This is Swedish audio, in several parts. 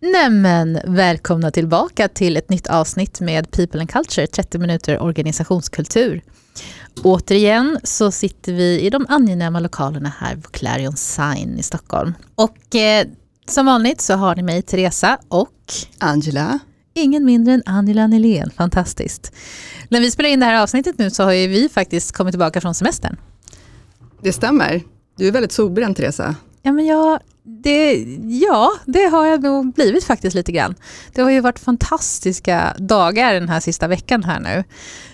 Nämen, välkomna tillbaka till ett nytt avsnitt med People and Culture, 30 minuter organisationskultur. Återigen så sitter vi i de angenäma lokalerna här på Clarion Sign i Stockholm. Och eh, som vanligt så har ni mig, Teresa och Angela. Ingen mindre än Angela Nylén, fantastiskt. När vi spelar in det här avsnittet nu så har ju vi faktiskt kommit tillbaka från semestern. Det stämmer. Du är väldigt solbränd, Teresa. Ja, men jag, det, ja, det har jag nog blivit faktiskt lite grann. Det har ju varit fantastiska dagar den här sista veckan här nu.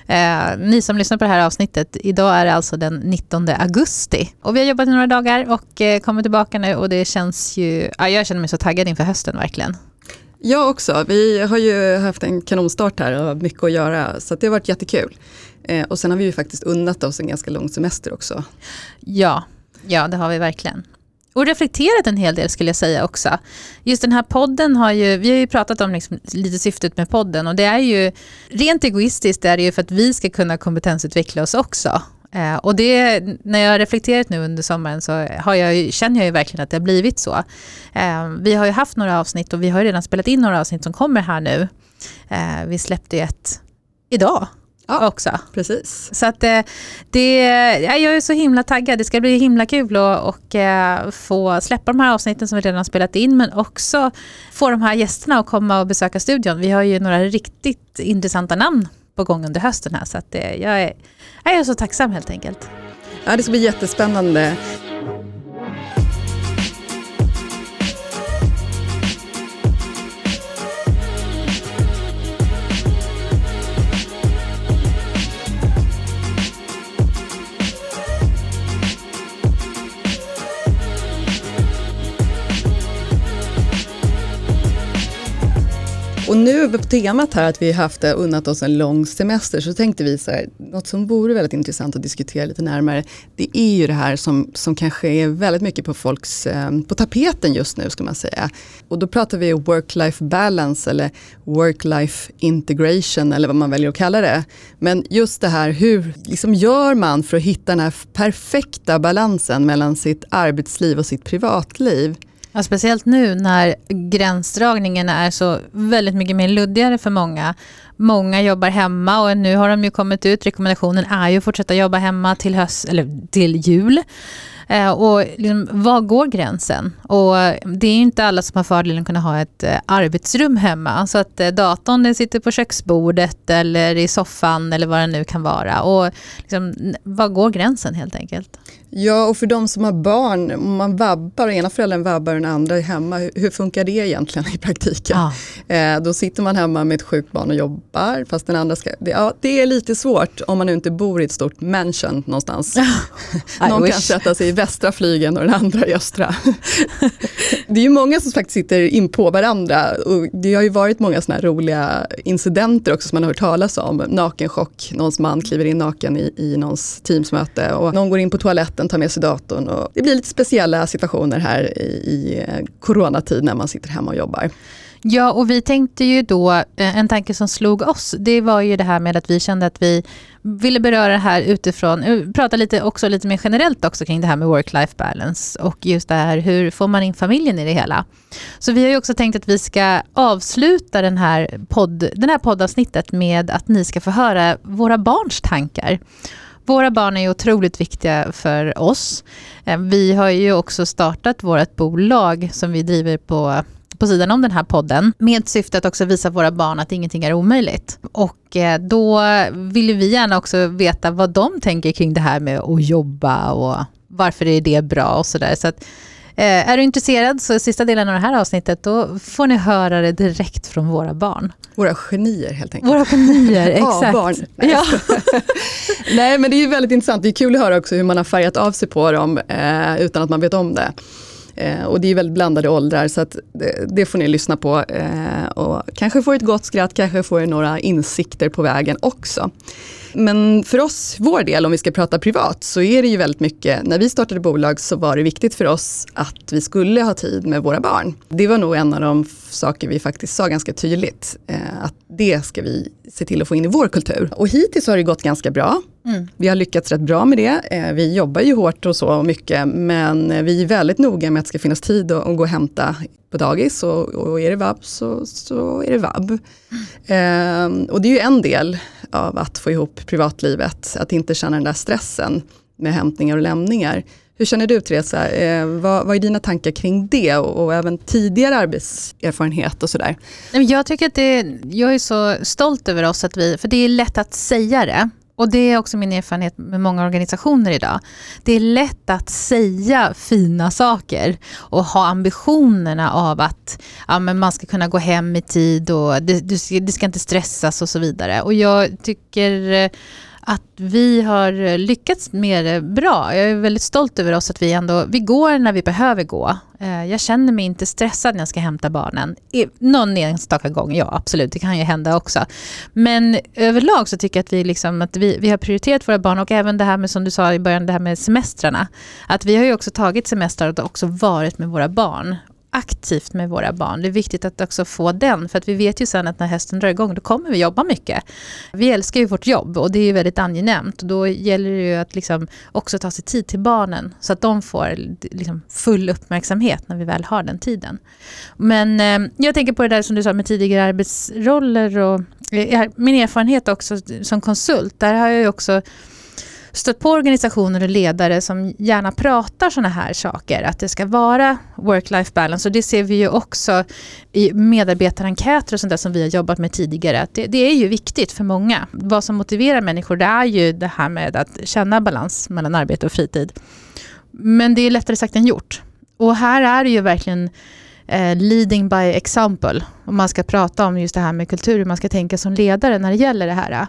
Eh, ni som lyssnar på det här avsnittet, idag är det alltså den 19 augusti. Och vi har jobbat i några dagar och eh, kommer tillbaka nu och det känns ju, ja, jag känner mig så taggad inför hösten verkligen. Jag också. Vi har ju haft en kanonstart här och mycket att göra, så det har varit jättekul. Eh, och sen har vi ju faktiskt unnat oss en ganska lång semester också. Ja, ja det har vi verkligen. Och reflekterat en hel del skulle jag säga också. Just den här podden har ju, vi har ju pratat om liksom lite syftet med podden och det är ju rent egoistiskt är det ju för att vi ska kunna kompetensutveckla oss också. Eh, och det, när jag har reflekterat nu under sommaren så har jag, känner jag ju verkligen att det har blivit så. Eh, vi har ju haft några avsnitt och vi har ju redan spelat in några avsnitt som kommer här nu. Eh, vi släppte ju ett idag ja, också. Precis. Så att eh, det, jag är så himla taggad. Det ska bli himla kul att och, eh, få släppa de här avsnitten som vi redan spelat in men också få de här gästerna att komma och besöka studion. Vi har ju några riktigt intressanta namn på gång under hösten här så att jag, är, jag är så tacksam helt enkelt. Ja, det ska bli jättespännande. Och nu på temat här att vi haft eh, unnat oss en lång semester så tänkte vi så här, något som vore väldigt intressant att diskutera lite närmare. Det är ju det här som, som kanske är väldigt mycket på folks, ehm, på tapeten just nu ska man säga. Och då pratar vi work-life balance eller work-life integration eller vad man väljer att kalla det. Men just det här, hur liksom gör man för att hitta den här perfekta balansen mellan sitt arbetsliv och sitt privatliv? Ja, speciellt nu när gränsdragningen är så väldigt mycket mer luddigare för många. Många jobbar hemma och nu har de ju kommit ut, rekommendationen är ju att fortsätta jobba hemma till, höst, eller till jul. Eh, och liksom, var går gränsen? Och det är inte alla som har fördelen att kunna ha ett eh, arbetsrum hemma. Så att eh, datorn den sitter på köksbordet eller i soffan eller vad det nu kan vara. Och liksom, var går gränsen helt enkelt? Ja, och för de som har barn, om man vabbar, ena föräldern vabbar och den andra är hemma, hur, hur funkar det egentligen i praktiken? Ja. Eh, då sitter man hemma med ett sjukt barn och jobbar, fast den andra ska... Det, ja, det är lite svårt om man nu inte bor i ett stort mansion någonstans. Någon kan sätta sig i västra flygen och den andra i östra. det är ju många som faktiskt sitter in på varandra och det har ju varit många sådana här roliga incidenter också som man har hört talas om. Nakenchock, någons man kliver in naken i, i någons teamsmöte och någon går in på toaletten datorn, tar med sig datorn. Och det blir lite speciella situationer här i, i eh, coronatid när man sitter hemma och jobbar. Ja, och vi tänkte ju då, eh, en tanke som slog oss, det var ju det här med att vi kände att vi ville beröra det här utifrån, eh, prata lite också lite mer generellt också kring det här med work-life balance och just det här, hur får man in familjen i det hela? Så vi har ju också tänkt att vi ska avsluta den här, podd, den här poddavsnittet med att ni ska få höra våra barns tankar. Våra barn är otroligt viktiga för oss. Eh, vi har ju också startat vårt bolag som vi driver på på sidan om den här podden med syfte att också visa våra barn att ingenting är omöjligt. Och eh, då vill vi gärna också veta vad de tänker kring det här med att jobba och varför är det bra och sådär. Så Eh, är du intresserad så sista delen av det här avsnittet då får ni höra det direkt från våra barn. Våra genier helt enkelt. Våra genier, exakt. barn. Nej. Ja. Nej men det är väldigt intressant, det är kul att höra också hur man har färgat av sig på dem eh, utan att man vet om det. Eh, och det är väldigt blandade åldrar så att det, det får ni lyssna på. Eh, och kanske få ett gott skratt, kanske få några insikter på vägen också. Men för oss, vår del, om vi ska prata privat, så är det ju väldigt mycket, när vi startade bolag så var det viktigt för oss att vi skulle ha tid med våra barn. Det var nog en av de saker vi faktiskt sa ganska tydligt, eh, att det ska vi se till att få in i vår kultur. Och hittills har det gått ganska bra. Mm. Vi har lyckats rätt bra med det. Eh, vi jobbar ju hårt och så mycket, men vi är väldigt noga med att det ska finnas tid att, att gå och hämta på dagis och, och är det vab så, så är det vab. Mm. Eh, och det är ju en del av att få ihop privatlivet, att inte känna den där stressen med hämtningar och lämningar. Hur känner du Teresa? Eh, vad, vad, är dina tankar kring det och, och även tidigare arbetserfarenhet och sådär? Jag tycker att det, jag är så stolt över oss att vi, för det är lätt att säga det. Och det är också min erfarenhet med många organisationer idag. Det är lätt att säga fina saker och ha ambitionerna av att ja, men man ska kunna gå hem i tid och det, det, ska, inte stressas och så vidare. Och jag tycker eh, att vi har lyckats med det bra. Jag är väldigt stolt över oss att vi ändå, vi går när vi behöver gå. Eh, jag känner mig inte stressad när jag ska hämta barnen. Någon enstaka gång, ja absolut, det kan ju hända också. Men överlag så tycker jag att vi, liksom, att vi, vi har prioriterat våra barn och även det här med som du sa i början, det här med semestrarna. Att vi har ju också tagit semestrar och också varit med våra barn aktivt med våra barn. Det är viktigt att också få den, för att vi vet ju sen att när hösten drar igång, då kommer vi jobba mycket. Vi älskar ju vårt jobb och det är ju väldigt angenämt. Och då gäller det ju att liksom också ta sig tid till barnen, så att de får liksom full uppmärksamhet när vi väl har den tiden. Men eh, jag tänker på det där som du sa med tidigare arbetsroller och eh, min erfarenhet också som konsult, där har jag ju också stött på organisationer och ledare som gärna pratar sådana här saker, att det ska vara work-life balance. Och det ser vi ju också i medarbetarenkäter och sånt där som vi har jobbat med tidigare, att det, det, är ju viktigt för många. Vad som motiverar människor, det är ju det här med att känna balans mellan arbete och fritid. Men det är lättare sagt än gjort. Och här är det ju verkligen eh, leading by example. Om man ska prata om just det här med kultur, hur man ska tänka som ledare när det gäller det här.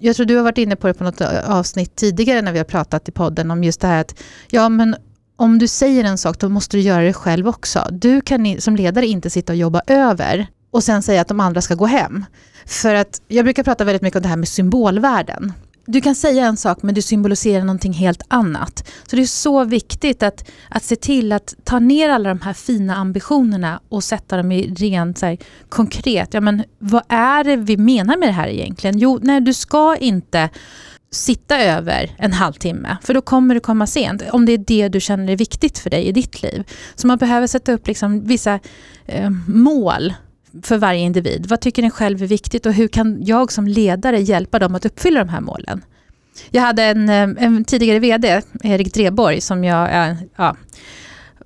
Jag tror du har varit inne på det på något avsnitt tidigare när vi har pratat i podden om just det här att ja men om du säger en sak då måste du göra det själv också. Du kan som ledare inte sitta och jobba över och sen säga att de andra ska gå hem. För att jag brukar prata väldigt mycket om det här med symbolvärden du kan säga en sak men du symboliserar någonting helt annat. Så det är så viktigt att, att se till att ta ner alla de här fina ambitionerna och sätta dem i rent så här, konkret. Ja, men vad är det vi menar med det här egentligen? Jo, nej, du ska inte sitta över en halvtimme, för då kommer du komma sent. Om det är det du känner är viktigt för dig i ditt liv. Så man behöver sätta upp liksom vissa eh, mål för varje individ. Vad tycker ni själv är viktigt och hur kan jag som ledare hjälpa dem att uppfylla de här målen? Jag hade en, eh, en tidigare VD, Erik Dreborg, som jag är, ja,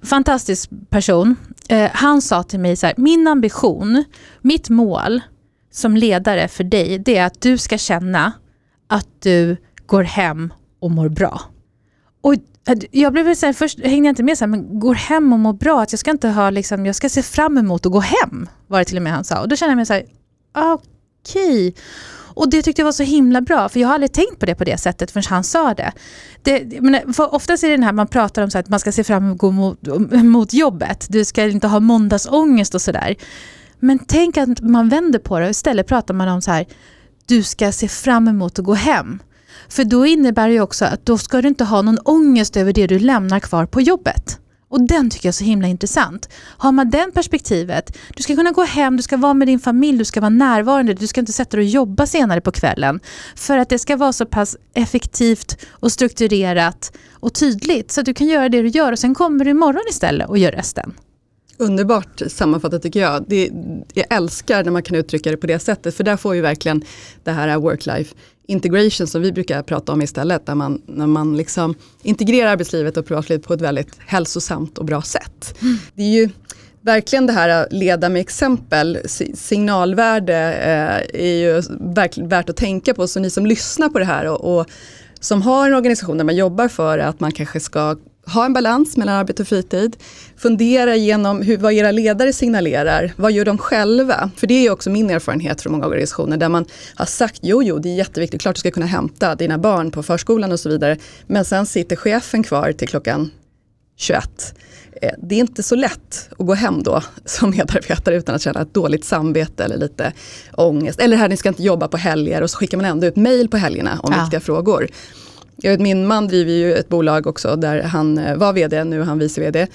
fantastisk person. Eh, han sa till mig så här, min ambition, mitt mål som ledare för dig, det är att du ska känna att du går hem och mår bra. Och jag blev så här, först hängde jag inte med, så här, men går hem och mår bra, att jag ska inte ha, liksom, jag ska se fram emot att gå hem, var det till och med han sa. Och då kände jag mig så här, okej. Okay. Och det tyckte jag var så himla bra, för jag har aldrig tänkt på det på det sättet förrän han sa det. det men oftast är det den här man pratar om så att man ska se fram emot mot, mot jobbet, du ska inte ha måndagsångest och sådär. Men tänk att man vänder på det och istället pratar man om så här, du ska se fram emot att gå hem. För då innebär det ju också att då ska du inte ha någon ångest över det du lämnar kvar på jobbet. Och den tycker jag är så himla intressant. Har man den perspektivet, du ska kunna gå hem, du ska vara med din familj, du ska vara närvarande, du ska inte sätta dig och jobba senare på kvällen. För att det ska vara så pass effektivt och strukturerat och tydligt så att du kan göra det du gör och sen kommer du imorgon istället och gör resten. Underbart sammanfattat tycker jag. Det, jag älskar när man kan uttrycka det på det sättet för där får ju verkligen det här work-life integration som vi brukar prata om istället, där man, när man liksom integrerar arbetslivet och privatlivet på ett väldigt hälsosamt och bra sätt. Mm. Det är ju verkligen det här att leda med exempel, signalvärde eh, är ju värt att tänka på. Så ni som lyssnar på det här och, och som har en organisation där man jobbar för att man kanske ska ha en balans mellan arbete och fritid. Fundera igenom hur, vad era ledare signalerar. Vad gör de själva? För det är också min erfarenhet från många organisationer där man har sagt jo, jo, det är jätteviktigt, klart du ska kunna hämta dina barn på förskolan och så vidare. Men sen sitter chefen kvar till klockan 21. Eh, det är inte så lätt att gå hem då som medarbetare utan att känna ett dåligt samvete eller lite ångest. Eller här, ni ska inte jobba på helger och så skickar man ändå ut mail på helgerna om ja. viktiga frågor. Min man driver ju ett bolag också där han eh, var vd, nu är han vice vd.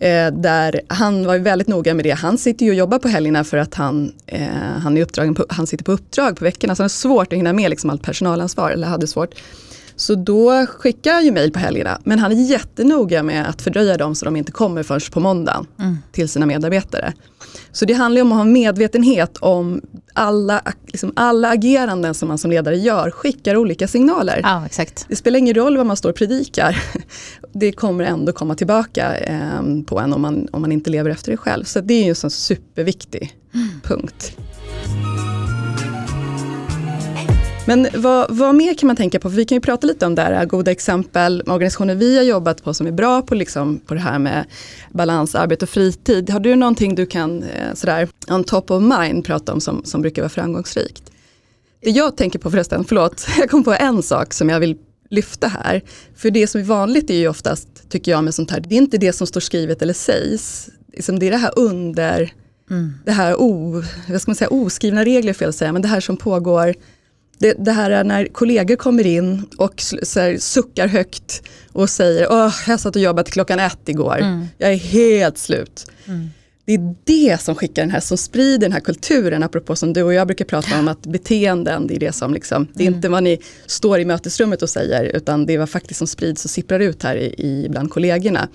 Eh, där han var väldigt noga med det. Han sitter ju och jobbar på helgerna för att han, eh, han, är uppdragen på, han sitter på uppdrag på veckorna. Så han har svårt att hinna med liksom allt personalansvar, eller hade svårt. Så då skickar jag ju mejl på helgerna. Men han är jättenoga med att fördröja dem så de inte kommer förrän på måndagen mm. till sina medarbetare. Så det handlar om att ha medvetenhet om alla, liksom alla ageranden som man som ledare gör skickar olika signaler. Ja. Det spelar ingen roll vad man står och predikar. Det kommer ändå komma tillbaka eh, på en om man, om man inte lever efter det själv. Så det är ju en sån superviktig mm. punkt. Men vad, vad, mer kan man tänka på? För vi kan ju prata lite om det här, goda exempel, organisationer vi har jobbat på som är bra på, liksom, på det här med balans, arbete och fritid. Har du någonting du kan eh, sådär on top of mind prata om som, som brukar vara framgångsrikt? Det jag tänker på förresten, förlåt, jag kom på en sak som jag vill lyfta här. För det som är vanligt är ju oftast, tycker jag med sånt här, det är inte det som står skrivet eller sägs. Det är det här under, mm. det här o, vad ska man säga, oskrivna regler fel att säga, men det här som pågår det, det, här är när kollegor kommer in och här, suckar högt och säger Åh, jag satt och jobbade till klockan ett igår, mm. jag är helt slut. Mm. Det är det som skickar den här, som sprider den här kulturen, apropå som du och jag brukar prata om, att beteenden, det är det som liksom, det är mm. inte vad ni står i mötesrummet och säger, utan det är vad faktiskt som sprids och sipprar ut här i, i bland kollegorna.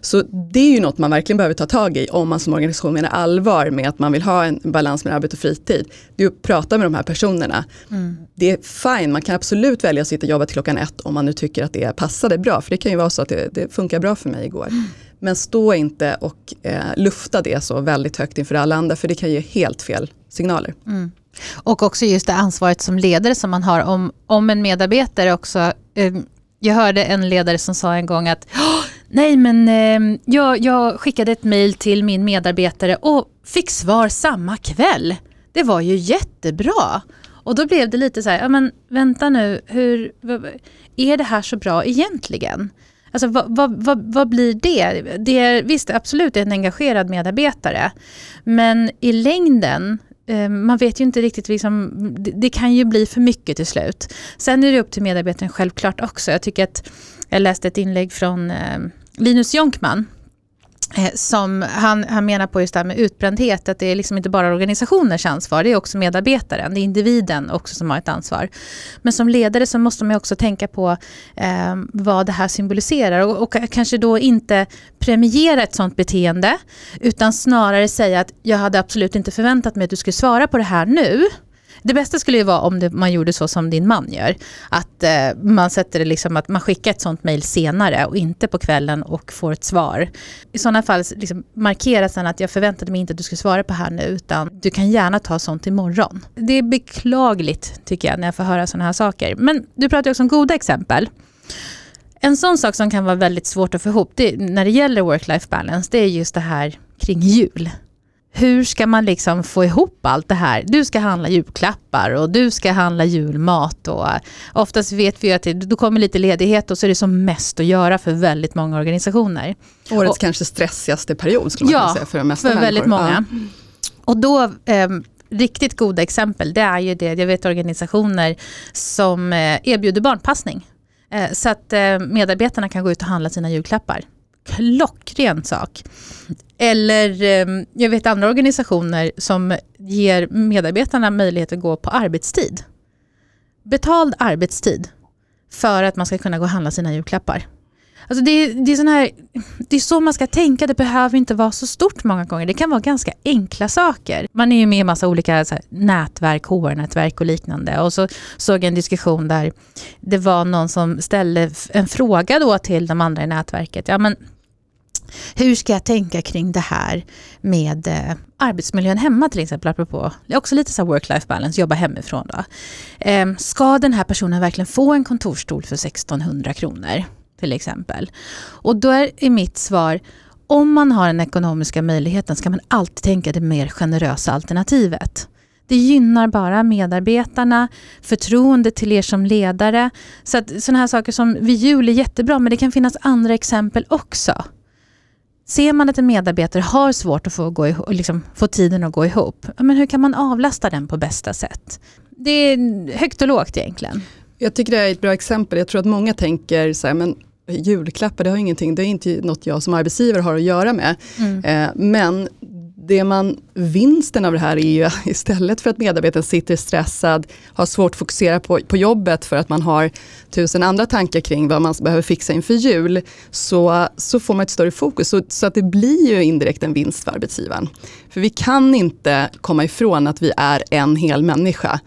Så det är ju något man verkligen behöver ta tag i om man som organisation menar allvar med att man vill ha en balans med arbete och fritid. Det är att prata med de här personerna. Mm. Det är fine, man kan absolut välja att sitta och jobba till klockan ett om man nu tycker att det passade bra. För det kan ju vara så att det, det funkar bra för mig igår. Mm. Men stå inte och eh, lufta det så väldigt högt inför alla andra för det kan ge helt fel signaler. Mm. Och också just det ansvaret som ledare som man har om, om en medarbetare också. Eh, jag hörde en ledare som sa en gång att Nej, men eh, jag, jag skickade ett mejl till min medarbetare och fick svar samma kväll. Det var ju jättebra. Och då blev det lite så här, ja men vänta nu, hur, är det här så bra egentligen? Alltså vad, vad, vad, vad, blir det? det är, visst, absolut en engagerad medarbetare. Men i längden, eh, man vet ju inte riktigt, liksom, det, det, kan ju bli för mycket till slut. Sen är det upp till medarbetaren självklart också. Jag tycker att jag läste ett inlägg från eh, Linus Jonkman, eh, som han, han menar på just det här med utbrändhet, att det är liksom inte bara organisationers ansvar, det är också medarbetaren, det är individen också som har ett ansvar. Men som ledare så måste man också tänka på eh, vad det här symboliserar och, och, kanske då inte premiera ett sådant beteende, utan snarare säga att jag hade absolut inte förväntat mig att du skulle svara på det här nu, det bästa skulle ju vara om det, man gjorde så som din man gör. Att eh, man sätter det liksom att man skickar ett sånt mejl senare och inte på kvällen och får ett svar. I sådana fall liksom markera sen att jag förväntade mig inte att du skulle svara på här nu utan du kan gärna ta sånt imorgon. Det är beklagligt tycker jag när jag får höra sådana här saker. Men du pratar också om goda exempel. En sån sak som kan vara väldigt svårt att få ihop det, när det gäller work-life balance, det är just det här kring jul hur ska man liksom få ihop allt det här? Du ska handla julklappar och du ska handla julmat. Och oftast vet vi att det, då kommer lite ledighet och så är det som mest att göra för väldigt många organisationer. Årets och, kanske stressigaste period skulle man ja, kunna säga för de mesta för människor. väldigt många. Ja. Och då, eh, riktigt goda exempel, det är ju det, jag vet organisationer som eh, erbjuder barnpassning. Eh, så att eh, medarbetarna kan gå ut och handla sina julklappar klockren sak. Eller ehm, jag vet andra organisationer som ger medarbetarna möjlighet att gå på arbetstid. Betald arbetstid för att man ska kunna gå och handla sina julklappar. Alltså det, är, det, är sån här, det är så man ska tänka, det behöver inte vara så stort många gånger. Det kan vara ganska enkla saker. Man är ju med i massa olika här, nätverk, HR-nätverk och liknande. Och så såg jag en diskussion där det var någon som ställde en fråga då till de andra i nätverket. Ja, men hur ska jag tänka kring det här med eh, arbetsmiljön hemma till exempel, apropå, det är också lite så work-life balance, jobba hemifrån då. Eh, ska den här personen verkligen få en kontorstol för 1600 kronor? till exempel. Och då är mitt svar, om man har den ekonomiska möjligheten ska man alltid tänka det mer generösa alternativet. Det gynnar bara medarbetarna, förtroende till er som ledare. Så att sådana här saker som vid jul är jättebra, men det kan finnas andra exempel också. Ser man att en medarbetare har svårt att få, gå ihop, liksom, få tiden att gå ihop, men hur kan man avlasta den på bästa sätt? Det är högt och lågt egentligen. Jag tycker det är ett bra exempel. Jag tror att många tänker så här, men julklappar, det har ingenting, det är inte något jag som arbetsgivare har att göra med. Mm. Eh, men det man, vinsten av det här är ju istället för att medarbetaren sitter stressad, har svårt att fokusera på, på jobbet för att man har tusen andra tankar kring vad man behöver fixa inför jul, så, så får man ett större fokus. Så, så att det blir ju indirekt en vinst för arbetsgivaren. För vi kan inte komma ifrån att vi är en hel människa.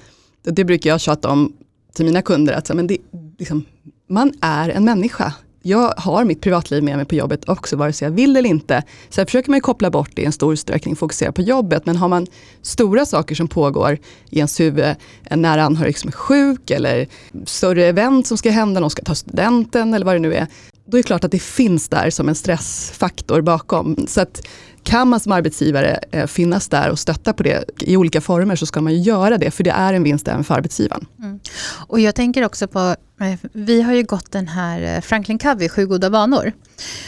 Det brukar jag tjata om till mina kunder, att men det, liksom, man är en människa jag har mitt privatliv med mig på jobbet också, vare sig jag vill eller inte. Sen försöker man koppla bort det i en stor utsträckning, fokusera på jobbet. Men har man stora saker som pågår i ens huvud, en nära anhörig som är sjuk eller större event som ska hända, någon ska ta studenten eller vad det nu är. Då är det klart att det finns där som en stressfaktor bakom. Så att kan man som arbetsgivare eh, finnas där och stötta på det i olika former så ska man göra det, för det är en vinst även för arbetsgivaren. Mm. Och jag tänker också på, eh, vi har ju gått den här eh, Franklin Covey, Sju goda vanor.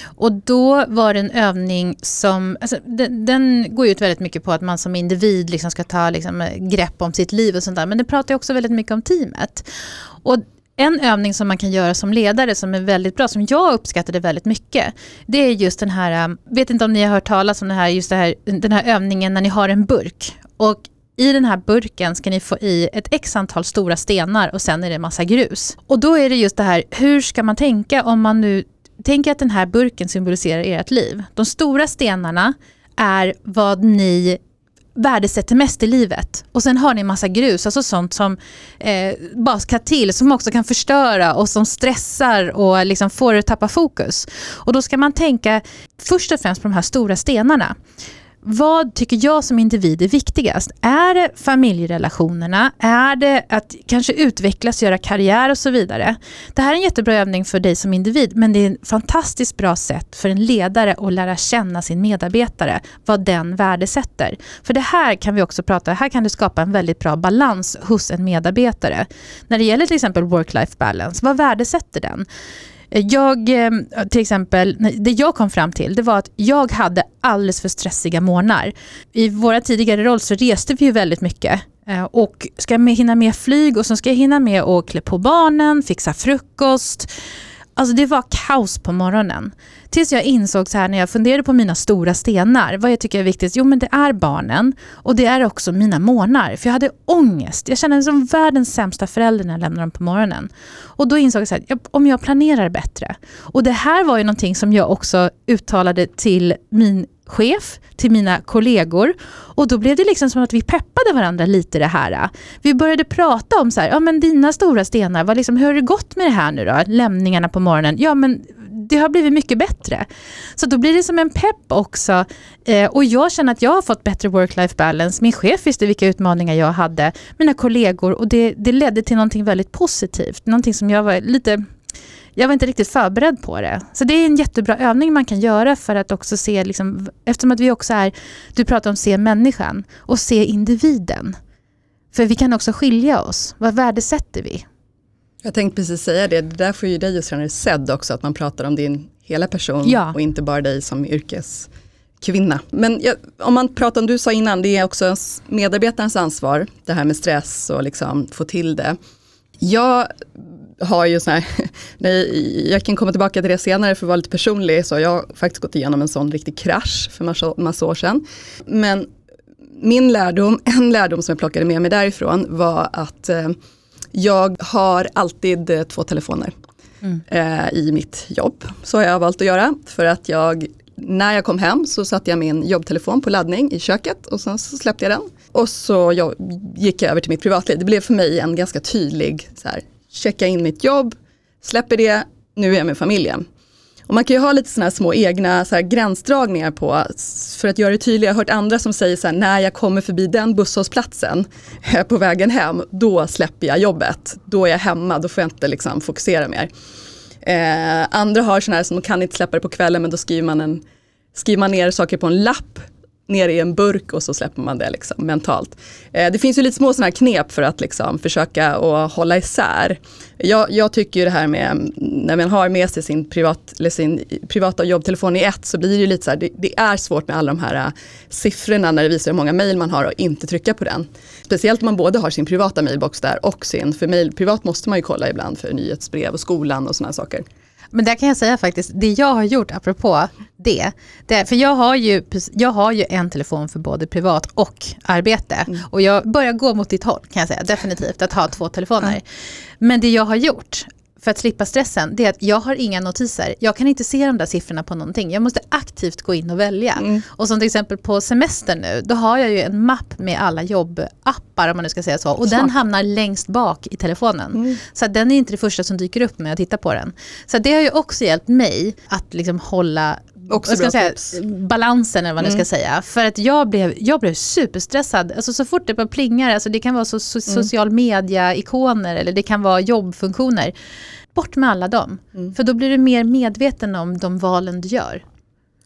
Och då var det en övning som, alltså, den, den, går ut väldigt mycket på att man som individ liksom ska ta liksom, eh, grepp om sitt liv och sånt där, men det pratar också väldigt mycket om teamet. Och en övning som man kan göra som ledare som är väldigt bra, som jag uppskattade väldigt mycket, det är just den här, ähm, vet inte om ni har hört talas om det här, just det här, den här övningen när ni har en burk. Och i den här burken ska ni få i ett x antal stora stenar och sen är det massa grus. Och då är det just det här, hur ska man tänka om man nu tänker att den här burken symboliserar ert liv. De stora stenarna är vad ni värdesätter mest i livet. Och sen har ni en massa grus, alltså sånt som eh, bara ska till, som också kan förstöra och som stressar och liksom får er att tappa fokus. Och då ska man tänka först och främst på de här stora stenarna vad tycker jag som individ är viktigast? Är det familjerelationerna? Är det att kanske utvecklas, göra karriär och så vidare? Det här är en jättebra övning för dig som individ, men det är ett fantastiskt bra sätt för en ledare att lära känna sin medarbetare, vad den värdesätter. För det här kan vi också prata, här kan du skapa en väldigt bra balans hos en medarbetare. När det gäller till exempel work-life balance, vad värdesätter den? Jag, eh, till exempel, det jag kom fram till det var att jag hade alldeles för stressiga morgnar. I våra tidigare roll så reste vi ju väldigt mycket eh, och ska jag hinna med flyg och så ska jag hinna med att klä på barnen, fixa frukost. Alltså det var kaos på morgonen. Tills jag insåg så här när jag funderade på mina stora stenar, vad jag tycker är viktigt. Jo men det är barnen och det är också mina månar. För jag hade ångest. Jag kände mig som världens sämsta förälder när jag lämnade dem på morgonen. Och då insåg jag så här, om jag planerar bättre. Och det här var ju någonting som jag också uttalade till min chef, till mina kollegor. Och då blev det liksom som att vi peppade varandra lite det här. Vi började prata om så här, ja men dina stora stenar, vad liksom, hur har det gått med det här nu då? Lämningarna på morgonen. Ja men det har blivit mycket bättre. Så då blir det som en pepp också. Eh, och jag känner att jag har fått bättre work-life balance. Min chef visste vilka utmaningar jag hade, mina kollegor och det, det ledde till någonting väldigt positivt. Någonting som jag var lite jag var inte riktigt förberedd på det. Så det är en jättebra övning man kan göra för att också se, liksom, eftersom att vi också är, du pratar om se människan och se individen. För vi kan också skilja oss. Vad värdesätter vi? Jag tänkte precis säga det, det där får ju dig att känna dig sedd också, att man pratar om din hela person ja. och inte bara dig som yrkeskvinna. Men jag, om man pratar om, du sa innan, det är också medarbetarens ansvar, det här med stress och liksom få till det. Jag har ju sån här, jag kan komma tillbaka till det senare för att vara lite personlig, så jag har faktiskt gått igenom en sån riktig krasch för massa, massa år sedan. Men min lärdom, en lärdom som jag plockade med mig därifrån var att eh, jag har alltid eh, två telefoner mm. eh, i mitt jobb. Så har jag valt att göra för att jag när jag kom hem så satte jag min jobbtelefon på laddning i köket och sen så släppte jag den. Och så jag, gick jag över till mitt privatliv. Det blev för mig en ganska tydlig, så här, checka in mitt jobb, släpper det, nu är jag med familjen. Och man kan ju ha lite sådana små egna så här, gränsdragningar på, för att göra det tydligt. Jag har hört andra som säger så här, när jag kommer förbi den busshållplatsen på vägen hem, då släpper jag jobbet. Då är jag hemma, då får jag inte liksom, fokusera mer. Eh, andra har sådana här som kan inte släppa det på kvällen, men då skriver man, en, skriver man ner saker på en lapp ner i en burk och så släpper man det liksom, mentalt. Eh, det finns ju lite små sådana här knep för att liksom, försöka och hålla isär. Jag, jag tycker ju det här med när man har med sig sin, privat, eller sin privata jobbtelefon i ett så blir det ju lite så här, det, det, är svårt med alla de här ä, siffrorna när det visar hur många mejl man har och inte trycka på den. Speciellt om man både har sin privata mejlbox där och sin, för mail, privat måste man ju kolla ibland för nyhetsbrev och skolan och sådana saker. Men där kan jag säga faktiskt, det jag har gjort apropå det, det för jag har, ju, jag har ju en telefon för både privat och arbete. Mm. Och jag börjar gå mot ditt håll kan jag säga, definitivt, att ha två telefoner. Mm. Men det jag har gjort, för att slippa stressen, det är att jag har inga notiser. Jag kan inte se de där siffrorna på någonting. Jag måste aktivt gå in och välja. Mm. Och som till exempel på semester nu, då har jag ju en mapp med alla jobbappar om man nu ska säga så. Och Smart. den hamnar längst bak i telefonen. Mm. Så den är inte det första som dyker upp när jag tittar på den. Så det har ju också hjälpt mig att liksom hålla Också ska säga, balansen eller vad man mm. ska säga. För att jag blev, jag blev superstressad. Alltså så fort det bara plingar, alltså det kan vara så, so, mm. social media-ikoner eller det kan vara jobbfunktioner. Bort med alla dem. Mm. För då blir du mer medveten om de valen du gör.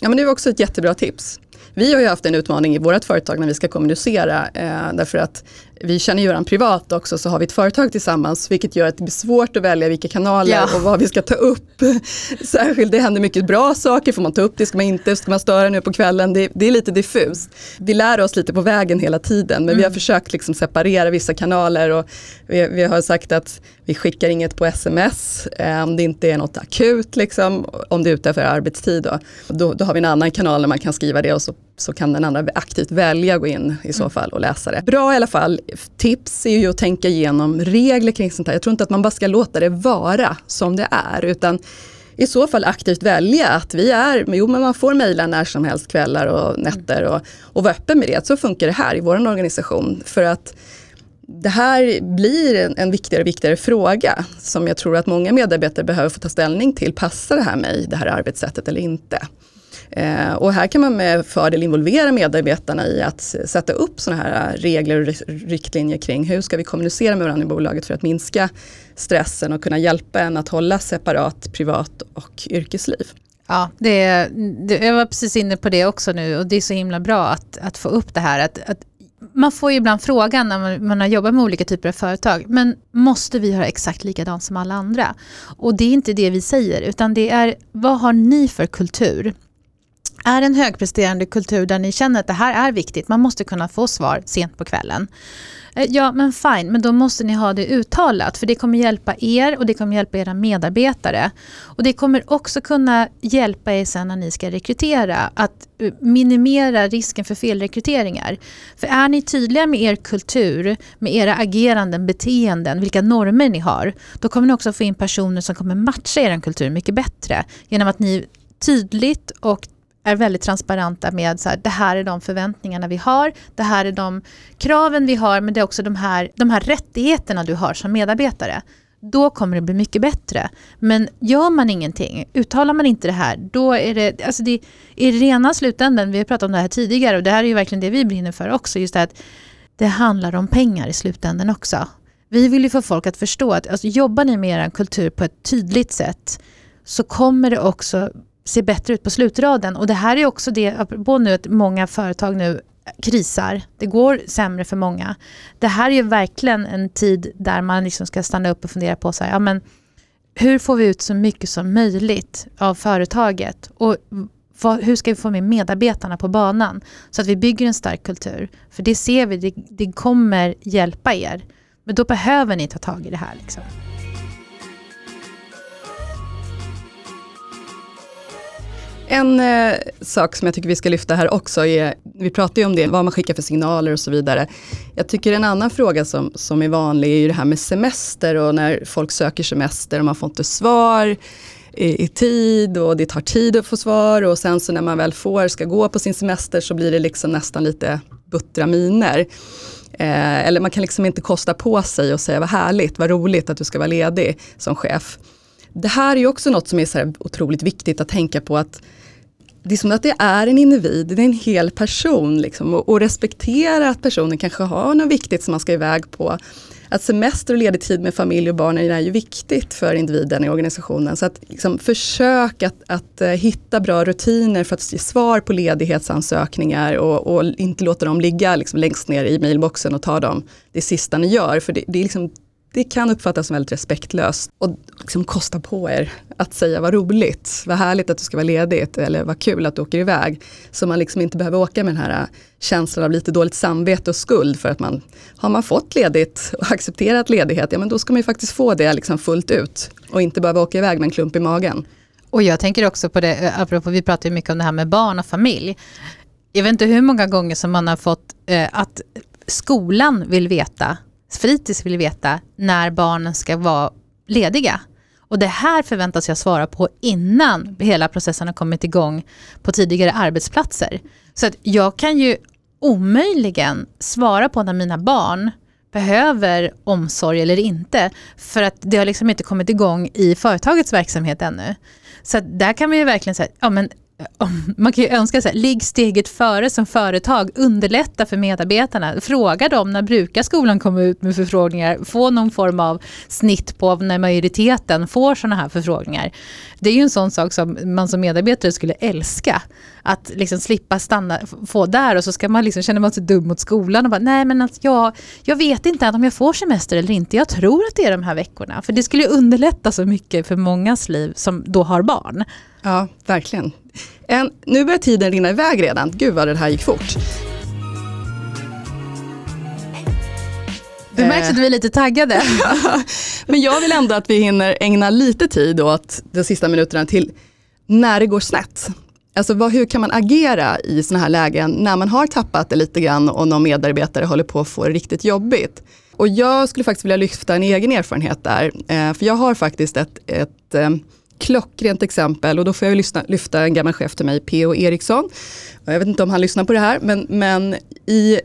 Ja men det är också ett jättebra tips. Vi har ju haft en utmaning i vårt företag när vi ska kommunicera. Eh, därför att vi känner ju varandra privat också så har vi ett företag tillsammans vilket gör att det blir svårt att välja vilka kanaler ja. och vad vi ska ta upp. Särskilt det händer mycket bra saker, får man ta upp det, ska man inte, ska man störa nu på kvällen? Det, det är lite diffust. Vi lär oss lite på vägen hela tiden men mm. vi har mm. försökt liksom separera vissa kanaler och vi, vi, har sagt att vi skickar inget på sms eh, om det inte är något akut, liksom, om det är utanför arbetstid. Då. Då, då har vi en annan kanal där man kan skriva det och så så kan den andra aktivt välja att gå in i så mm. fall och läsa det. Bra i alla fall, tips är ju att tänka igenom regler kring sånt här. Jag tror inte att man bara ska låta det vara som det är utan i så fall aktivt välja att vi är, jo men man får mejla när som helst kvällar och nätter och, och vara öppen med det. Så funkar det här i vår organisation. För att det här blir en, en viktigare och viktigare fråga som jag tror att många medarbetare behöver få ta ställning till. Passar det här mig, det här arbetssättet eller inte? Eh, och här kan man med fördel involvera medarbetarna i att sätta upp sådana här eh, regler och riktlinjer kring hur ska vi kommunicera med varandra i bolaget för att minska stressen och kunna hjälpa en att hålla separat privat och yrkesliv. Ja, det, det, jag var precis inne på det också nu och det är så himla bra att, att få upp det här. Att, att man får ju ibland frågan när man, man har jobbat med olika typer av företag, men måste vi göra exakt likadant som alla andra? Och det är inte det vi säger, utan det är vad har ni för kultur? Är en högpresterande kultur där ni känner att det här är viktigt, man måste kunna få svar sent på kvällen. Eh, ja, men fine, men då måste ni ha det uttalat, för det kommer hjälpa er och det kommer hjälpa era medarbetare. Och det kommer också kunna hjälpa er sen när ni ska rekrytera, att eh, minimera risken för felrekryteringar. För är ni tydliga med er kultur, med era ageranden, beteenden, vilka normer ni har, då kommer ni också få in personer som kommer matcha er kultur mycket bättre, genom att ni tydligt och är väldigt transparenta med så här, det här är de förväntningarna vi har, det här är de kraven vi har, men det är också de här, de här rättigheterna du har som medarbetare. Då kommer det bli mycket bättre. Men gör man ingenting, uttalar man inte det här, då är det, alltså det i rena slutändan, vi har pratat om det här tidigare och det här är ju verkligen det vi brinner för också, just det att det handlar om pengar i slutändan också. Vi vill ju få folk att förstå att alltså, jobbar ni med er kultur på ett tydligt sätt så kommer det också se bättre ut på slutraden. Och det här är också det, apropå nu att många företag nu krisar, det går sämre för många. Det här är ju verkligen en tid där man liksom ska stanna upp och fundera på så här, ja, men hur får vi ut så mycket som möjligt av företaget? Och vad, hur ska vi få med medarbetarna på banan? Så att vi bygger en stark kultur. För det ser vi, det, det kommer hjälpa er. Men då behöver ni ta tag i det här. Liksom. En eh, sak som jag tycker vi ska lyfta här också är, vi pratar ju om det, vad man skickar för signaler och så vidare. Jag tycker en annan fråga som, som är vanlig är ju det här med semester och när folk söker semester och man får inte svar i, i tid och det tar tid att få svar och sen så när man väl får, ska gå på sin semester så blir det liksom nästan lite buttra miner. Eh, eller man kan liksom inte kosta på sig och säga vad härligt, vad roligt att du ska vara ledig som chef. Det här är ju också något som är så otroligt viktigt att tänka på att det är som att det är en individ, det är en hel person. Liksom, och, och respektera att personen kanske har något viktigt som man ska iväg på. att semester och ledig tid med familj och barn är ju viktigt för individen i organisationen. Så att liksom, försök att, att eh, hitta bra rutiner för att ge svar på ledighetsansökningar och, och inte låta dem ligga liksom, längst ner i mailboxen och ta dem det sista ni gör. För det, det är liksom det kan uppfattas som väldigt respektlöst och liksom kosta på er att säga vad roligt, vad härligt att du ska vara ledigt eller vad kul att du åker iväg. Så man liksom inte behöver åka med den här känslan av lite dåligt samvete och skuld för att man har man fått ledigt och accepterat ledighet, ja men då ska man ju faktiskt få det liksom fullt ut och inte behöva åka iväg med en klump i magen. Och jag tänker också på det, eh, apropå vi pratar ju mycket om det här med barn och familj. Jag vet inte hur många gånger som man har fått eh, att skolan vill veta fritids vill veta när barnen ska vara lediga. Och det här förväntas jag svara på innan hela processen har kommit igång på tidigare arbetsplatser. Så att jag kan ju omöjligen svara på när mina barn behöver omsorg eller inte. För att det har liksom inte kommit igång i företagets verksamhet ännu. Så där kan man ju verkligen säga, ja men man kan ju önska sig, ligg steget före som företag, underlätta för medarbetarna, fråga dem när brukar skolan komma ut med förfrågningar, få någon form av snitt på när majoriteten får sådana här förfrågningar. Det är ju en sån sak som man som medarbetare skulle älska, att liksom slippa stanna, få där och så ska man liksom, känner man sig dum mot skolan och bara, nej men att jag, jag vet inte om jag får semester eller inte, jag tror att det är de här veckorna, för det skulle underlätta så mycket för mångas liv som då har barn. Ja, verkligen. En, nu börjar tiden rinna iväg redan. Gud vad det här gick fort. Det märks att vi är lite taggade. Men jag vill ändå att vi hinner ägna lite tid åt de sista minuterna till när det går snett. Alltså vad, hur kan man agera i sådana här lägen när man har tappat det lite grann och någon medarbetare håller på att få det riktigt jobbigt. Och jag skulle faktiskt vilja lyfta en egen erfarenhet där. Eh, för jag har faktiskt ett, ett eh, klockrent exempel och då får jag lyssna, lyfta en gammal chef till mig, P.O. Eriksson. Jag vet inte om han lyssnar på det här, men, men i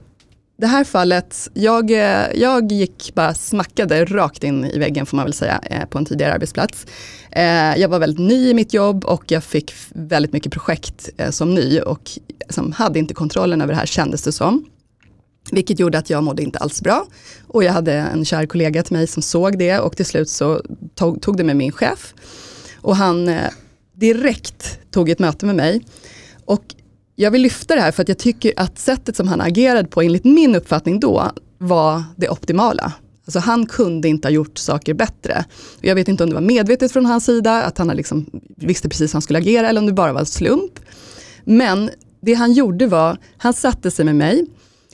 det här fallet, jag, jag gick bara smackade rakt in i väggen får man väl säga, eh, på en tidigare arbetsplats. Eh, jag var väldigt ny i mitt jobb och jag fick väldigt mycket projekt eh, som ny och som hade inte kontrollen över det här kändes det som. Vilket gjorde att jag mådde inte alls bra. Och jag hade en kär kollega till mig som såg det och till slut så tog, tog det med min chef. Och han eh, direkt tog ett möte med mig. Och jag vill lyfta det här för att jag tycker att sättet som han agerade på, enligt min uppfattning då, var det optimala. Alltså han kunde inte ha gjort saker bättre. Jag vet inte om det var medvetet från hans sida, att han liksom visste precis hur han skulle agera, eller om det bara var en slump. Men det han gjorde var, han satte sig med mig,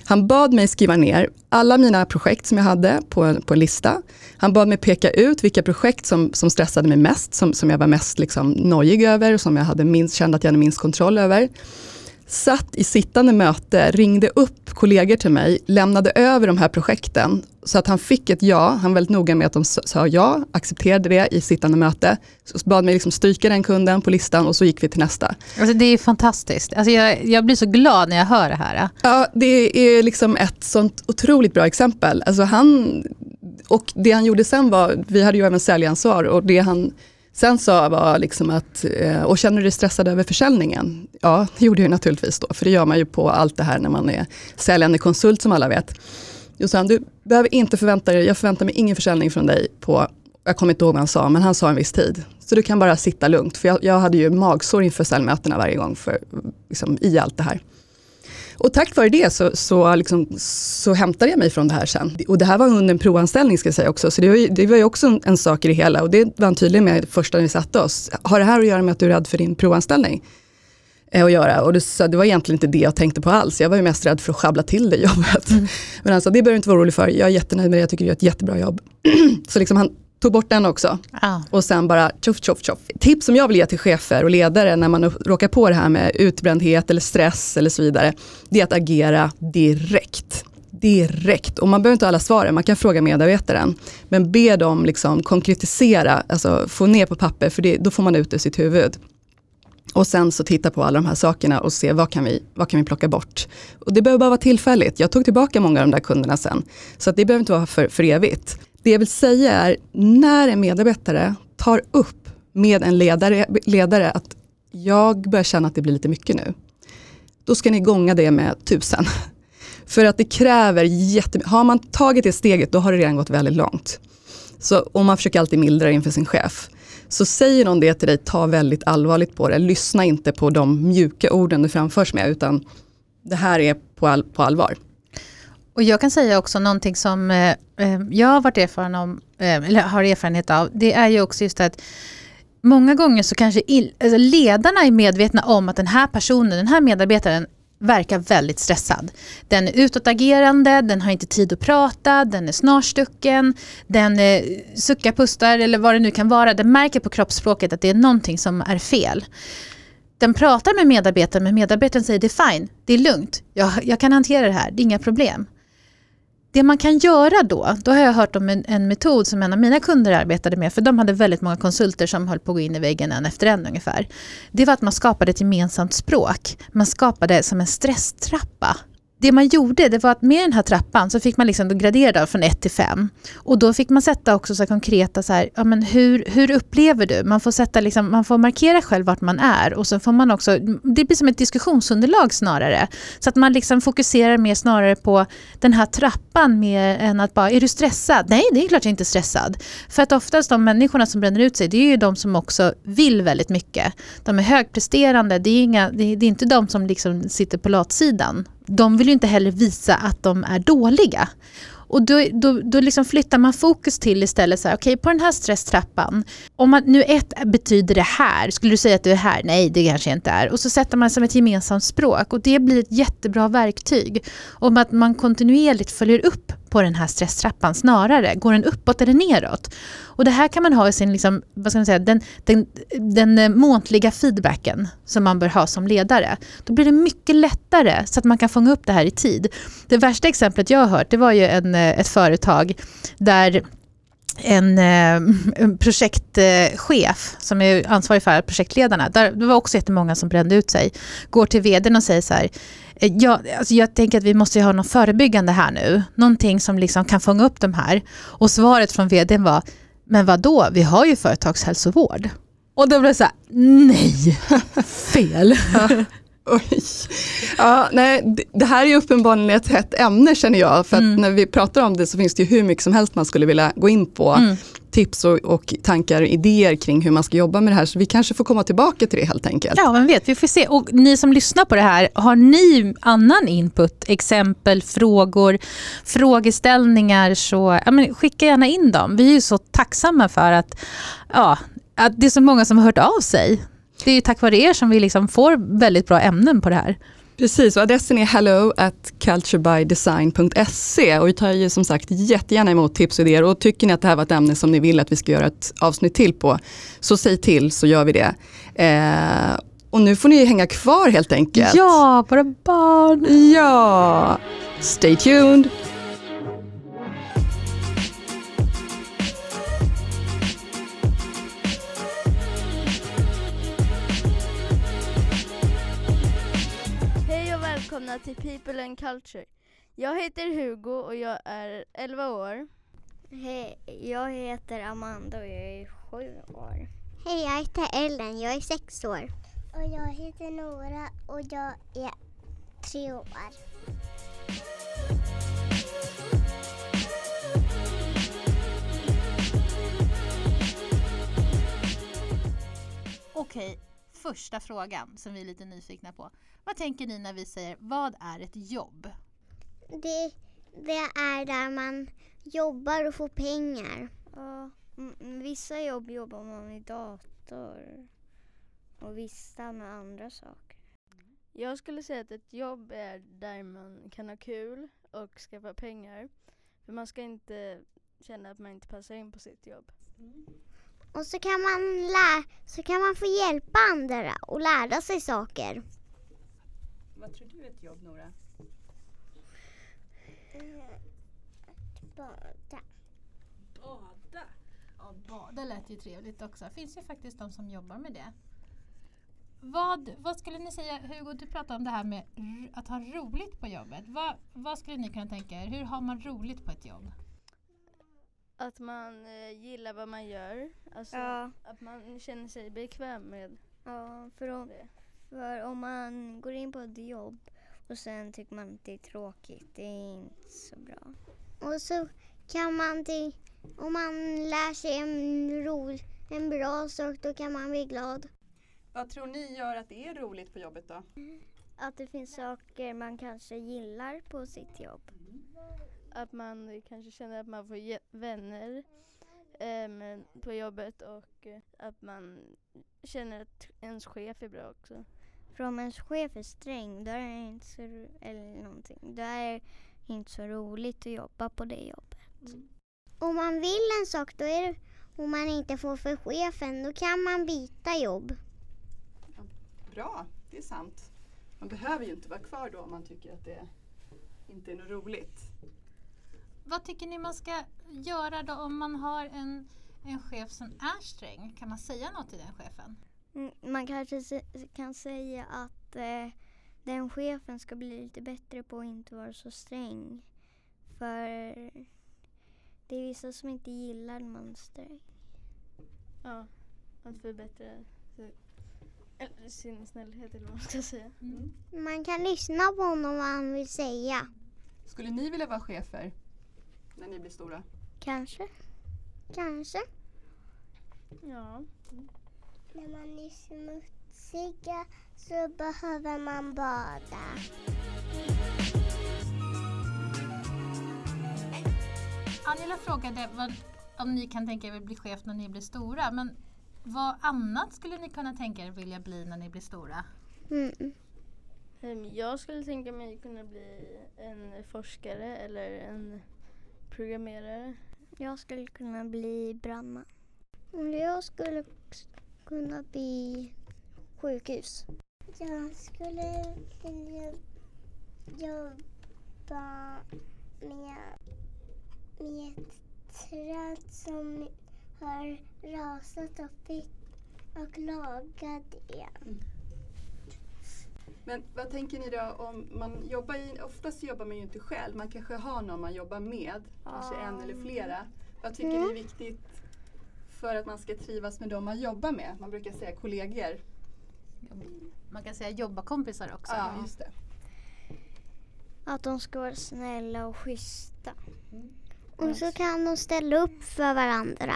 han bad mig skriva ner alla mina projekt som jag hade på, på en lista. Han bad mig peka ut vilka projekt som, som stressade mig mest, som, som jag var mest liksom nojig över och som jag hade minst, kände att jag hade minst kontroll över satt i sittande möte, ringde upp kollegor till mig, lämnade över de här projekten så att han fick ett ja. Han var väldigt noga med att de sa ja, accepterade det i sittande möte. Så bad mig liksom stryka den kunden på listan och så gick vi till nästa. Alltså det är fantastiskt. Alltså jag, jag blir så glad när jag hör det här. Ja, det är liksom ett sånt otroligt bra exempel. Alltså han, och det han gjorde sen var, vi hade ju även säljansvar och det han Sen sa var liksom att, eh, och känner du dig stressad över försäljningen? Ja, det gjorde jag naturligtvis då, för det gör man ju på allt det här när man är säljande konsult som alla vet. Då sa han, du behöver inte förvänta dig, jag förväntar mig ingen försäljning från dig på, jag kommer inte ihåg vad han sa, men han sa en viss tid. Så du kan bara sitta lugnt, för jag, jag hade ju magsår inför säljmötena varje gång för, liksom, i allt det här. Och tack vare det så, så, liksom, så hämtade jag mig från det här sen. Och det här var under en provanställning ska jag säga också, så det var ju, det var ju också en, en sak i det hela. Och det var han tydlig med första när vi satte oss. Har det här att göra med att du är rädd för din provanställning? Eh, att göra. Och det, så det var egentligen inte det jag tänkte på alls. Jag var ju mest rädd för att sjabbla till det jobbet. Mm. Men sa, det behöver du inte vara orolig för. Jag är jättenöjd med det, jag tycker du gör ett jättebra jobb. så liksom han tog bort den också. Ah. Och sen bara tjoff, tjoff, tjoff. Tips som jag vill ge till chefer och ledare när man råkar på det här med utbrändhet eller stress eller så vidare. Det är att agera direkt. Direkt. Och man behöver inte ha alla svaren, man kan fråga medarbetaren. Men be dem liksom konkretisera, alltså få ner på papper, för det, då får man ut det i sitt huvud. Och sen så titta på alla de här sakerna och se vad kan vi, vad kan vi plocka bort. Och det behöver bara vara tillfälligt. Jag tog tillbaka många av de där kunderna sen. Så att det behöver inte vara för, för evigt. Det jag vill säga är, när en medarbetare tar upp med en ledare, ledare att jag börjar känna att det blir lite mycket nu. Då ska ni gånga det med tusen. För att det kräver jättemycket. Har man tagit det steget, då har det redan gått väldigt långt. Så, och man försöker alltid mildra inför sin chef. Så säger någon det till dig, ta väldigt allvarligt på det. Lyssna inte på de mjuka orden du framförs med, utan det här är på, all, på allvar. Och jag kan säga också någonting som eh, eh, jag har varit erfaren om, eh, eller har erfarenhet av, det är ju också just att många gånger så kanske il, alltså ledarna är medvetna om att den här personen, den här medarbetaren verkar väldigt stressad. Den är utåtagerande, den har inte tid att prata, den är snarstucken, den eh, suckar, pustar eller vad det nu kan vara. Den märker på kroppsspråket att det är någonting som är fel. Den pratar med medarbetaren men medarbetaren säger det är fine, det är lugnt, jag, jag kan hantera det här, det är inga problem. Det man kan göra då, då har jag hört om en, en, metod som en av mina kunder arbetade med, för de hade väldigt många konsulter som höll på att gå in i väggen en efter en ungefär. Det var att man skapade ett gemensamt språk. Man skapade som en stresstrappa det man gjorde det var att med den här trappan så fick man liksom gradera från 1 till 5. Och då fick man sätta också så konkreta, så här, ja, men hur, hur upplever du? Man får, sätta liksom, man får markera själv vart man är och så får man också, det blir som ett diskussionsunderlag snarare. Så att man liksom fokuserar mer snarare på den här trappan mer än att bara, är du stressad? Nej, det är klart jag inte är stressad. För att oftast de människorna som bränner ut sig, det är ju de som också vill väldigt mycket. De är högpresterande, det är, inga, det är, det är inte de som liksom sitter på latsidan de vill ju inte heller visa att de är dåliga. Och då, då, då liksom flyttar man fokus till istället så här, okej okay, på den här stresstrappan, om man, nu ett betyder det här, skulle du säga att du är här? Nej, det kanske inte är. Och så sätter man som ett gemensamt språk och det blir ett jättebra verktyg. Om att man kontinuerligt följer upp på den här stresstrappan snarare. Går den uppåt eller neråt? Och det här kan man ha i sin, liksom, vad ska man säga, den, den, den eh, måntliga feedbacken som man bör ha som ledare. Då blir det mycket lättare så att man kan fånga upp det här i tid. Det värsta exemplet jag har hört det var ju en, eh, ett företag där en eh, projektchef som är ansvarig för projektledarna, där, det var också jättemånga som brände ut sig, går till vdn och säger så här, eh, jag, alltså jag tänker att vi måste ha något förebyggande här nu, någonting som liksom kan fånga upp de här. Och svaret från vdn var, men vad då? vi har ju företagshälsovård. Och då blev det så här, nej, fel. Oj. Ja, nej, det här är uppenbarligen ett hett ämne känner jag. För mm. när vi pratar om det så finns det hur mycket som helst man skulle vilja gå in på. Mm. Tips och, och tankar och idéer kring hur man ska jobba med det här. Så vi kanske får komma tillbaka till det helt enkelt. Ja, vem vet. Vi får se. Och ni som lyssnar på det här, har ni annan input, exempel, frågor, frågeställningar så ja, men skicka gärna in dem. Vi är ju så tacksamma för att, ja, att det är så många som har hört av sig. Det är tack vare er som vi liksom får väldigt bra ämnen på det här. Precis, och adressen är hello at culturebydesign.se och vi tar ju som sagt jättegärna emot tips och idéer och tycker ni att det här var ett ämne som ni vill att vi ska göra ett avsnitt till på så säg till så gör vi det. Eh, och nu får ni hänga kvar helt enkelt. Ja, våra barn. Ja, stay tuned. Välkomna till People and Culture. Jag heter Hugo och jag är 11 år. Hej, jag heter Amanda och jag är 7 år. Hej, jag heter Ellen, jag är 6 år. Och jag heter Nora och jag är 3 år. Okej, första frågan som vi är lite nyfikna på. Vad tänker ni när vi säger vad är ett jobb? Det, det är där man jobbar och får pengar. Ja, vissa jobb jobbar man i dator och vissa med andra saker. Jag skulle säga att ett jobb är där man kan ha kul och skaffa pengar. För man ska inte känna att man inte passar in på sitt jobb. Mm. Och så kan man, lä så kan man få hjälpa andra och lära sig saker. Vad tror du är ett jobb, Nora? bada. Bada? Ja, bada lät ju trevligt också. Det finns ju faktiskt de som jobbar med det. Vad, vad skulle ni säga, Hugo, du pratade om det här med att ha roligt på jobbet. Vad, vad skulle ni kunna tänka er? Hur har man roligt på ett jobb? Att man eh, gillar vad man gör. Alltså ja. att man känner sig bekväm med ja, för om, det. För om man går in på ett jobb Och sen tycker man att det är tråkigt. Det är inte så bra. Och så kan man, till, om man lär sig en, ro, en bra sak, då kan man bli glad. Vad tror ni gör att det är roligt på jobbet då? Att det finns saker man kanske gillar på sitt jobb. Att man kanske känner att man får vänner em, på jobbet och eh, att man känner att ens chef är bra också. För om ens chef är sträng, då är det inte så, eller någonting, då är det inte så roligt att jobba på det jobbet. Om man vill en sak, då är det, om man inte får för chefen, då kan man byta jobb. Bra, det är sant. Man behöver ju inte vara kvar då om man tycker att det inte är något roligt. Vad tycker ni man ska göra då om man har en, en chef som är sträng? Kan man säga något till den chefen? Mm, Man kanske kan säga att eh, den chefen ska bli lite bättre på att inte vara så sträng. För det är vissa som inte gillar när man är sträng. Ja, att förbättra eller sin snällhet eller vad man ska säga. Man kan lyssna på honom vad han vill säga. Skulle ni vilja vara chefer när ni blir stora? Kanske. Kanske. Ja. När man är smutsiga så behöver man bada. Angela frågade vad, om ni kan tänka er att bli chef när ni blir stora. Men vad annat skulle ni kunna tänka er vilja bli när ni blir stora? Mm. Em, Jag skulle tänka mig kunna bli en forskare eller en programmerare. Jag skulle kunna bli brandman. Jag skulle kunna bli sjukhus. Jag skulle vilja jobba med, med ett träd som har rasat och, fick, och laga det. Men vad tänker ni då om man jobbar i, oftast jobbar man ju inte själv, man kanske har någon man jobbar med, kanske en eller flera. Vad tycker ni är viktigt för att man ska trivas med dem man jobbar med? Man brukar säga kollegor. Man kan säga jobbarkompisar också. Ja, just det. Att de ska vara snälla och schyssta. Och så kan de ställa upp för varandra.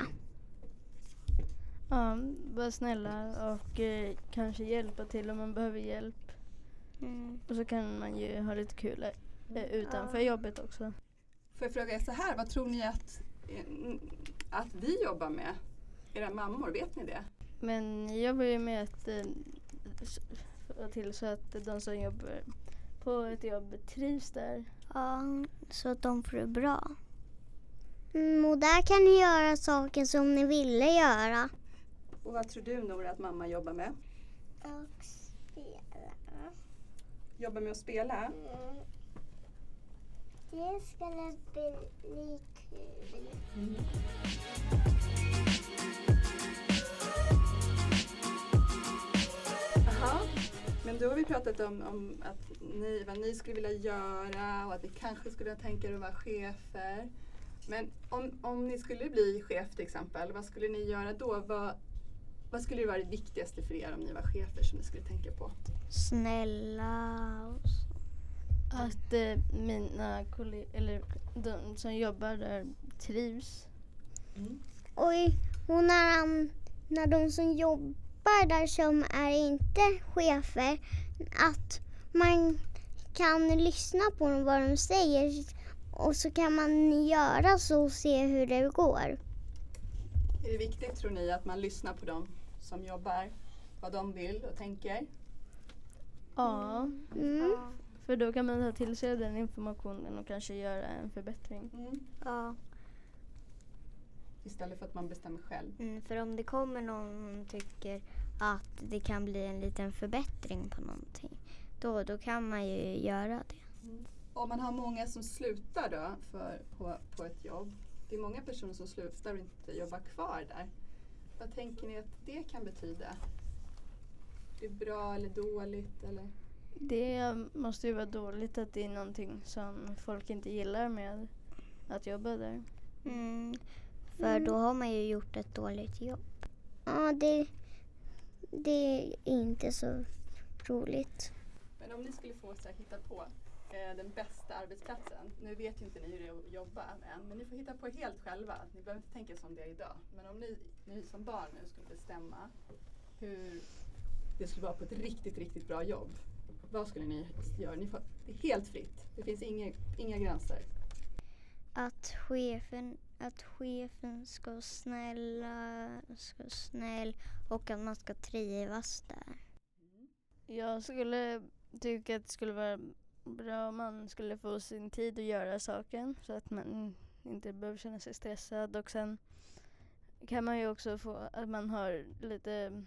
Ja, vara snälla och eh, kanske hjälpa till om man behöver hjälp. Mm. Och så kan man ju ha lite kul eh, utanför jobbet också. Får jag fråga er så här, vad tror ni att, eh, att vi jobbar med? Era mammor, vet ni det? Men jag jobbar ju med att eh, få till så att de som jobbar på ett jobb trivs där. Ja, så att de får det bra. Mm, och där kan ni göra saker som ni ville göra. Och vad tror du Nora att mamma jobbar med? Och spela. Jobbar med att spela? Det skulle bli kul. Jaha. Men då har vi pratat om, om att ni, vad ni skulle vilja göra och att ni kanske skulle tänka er att vara chefer. Men om, om ni skulle bli chef till exempel, vad skulle ni göra då? Vad, vad skulle vara det viktigaste för er om ni var chefer som ni skulle tänka på? Snälla och så. Att eh, mina kollegor, eller de som jobbar där trivs. Oj, och när, när de som jobbar där som är inte chefer, att man kan lyssna på dem vad de säger och så kan man göra så och se hur det går. Är det viktigt tror ni att man lyssnar på dem som jobbar, vad de vill och tänker? Ja, Mm. för då kan man ta till sig den informationen och kanske göra en förbättring. Mm. Ja, Istället för att man bestämmer själv. mm, för om det kommer någon som tycker att det kan bli en liten förbättring på någonting, då, då kan man ju göra det. Om man har många som slutar då för, på, på ett jobb. Det är många personer som slutar och inte jobbar kvar där. Vad tänker ni att det kan betyda? Det är bra eller dåligt? Eller? Det måste ju vara dåligt att det är någonting som folk inte gillar med att jobba där. Mm, för då har man ju gjort ett dåligt jobb. Ja, det, det är inte så roligt. Men om ni skulle få så här, hitta på den bästa arbetsplatsen. Nu vet ju inte ni hur det är att jobba än, men ni får hitta på helt själva. Ni behöver inte tänka som det är idag. Men om ni, ni som barn nu skulle bestämma hur det skulle vara på ett riktigt, riktigt bra jobb. Vad skulle ni göra? Ni får, det är helt fritt. Det finns inga, inga gränser. Att chefen, att chefen ska vara snälla, ska vara snäll och att man ska trivas där. Jag skulle tycka att det skulle vara bra om man skulle få sin tid att göra saken så att man inte behöver känna sig stressad och sen kan man ju också få att man har lite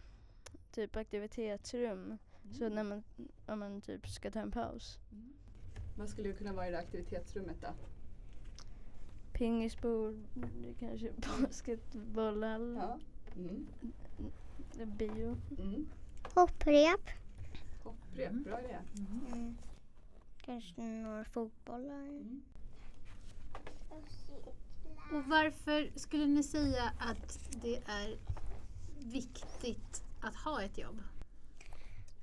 typ aktivitetsrum Mm. så när man, om man typ ska ta en paus. Vad skulle kunna vara i det aktivitetsrummet då? Pingisbord, det kanske basketbollhall, Ja. Mm. bio. Mm. Hopprep. Hopprep, Mm. bra idé. Mm. Kanske några fotbollar. Mm. Och varför skulle ni säga att det är viktigt att ha ett jobb?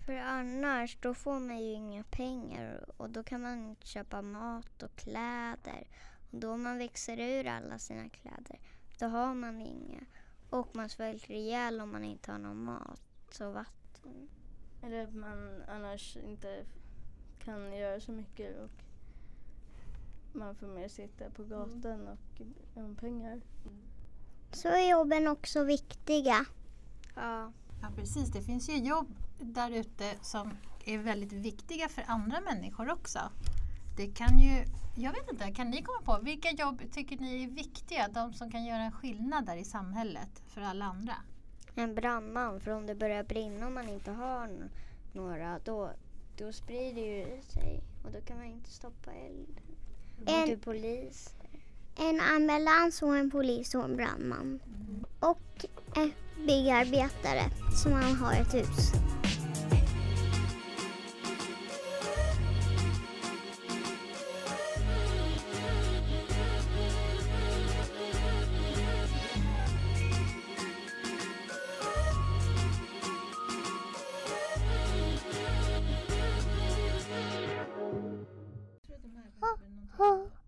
För annars då får man ju inga pengar och då kan man inte köpa mat och kläder. Och då man växer ur alla sina kläder, då har man inga. Och man svälter ihjäl om man inte har någon mat och vatten. Eller att man annars inte kan göra så mycket och man får mer sitta på gatan och om pengar. Så är jobben också viktiga. Ja. Ja, precis. Det finns ju jobb där ute som är väldigt viktiga för andra människor också. Det kan ju, jag vet inte, kan ni komma på vilka jobb tycker ni är viktiga? De som kan göra en skillnad där i samhället för alla andra? En brandman, för om det börjar brinna och man inte har några, då, då sprider ju sig och då kan man inte stoppa eld. En- till polis. En ambulans och en polis och en brandman. Och en byggarbetare som han har ett hus. 啊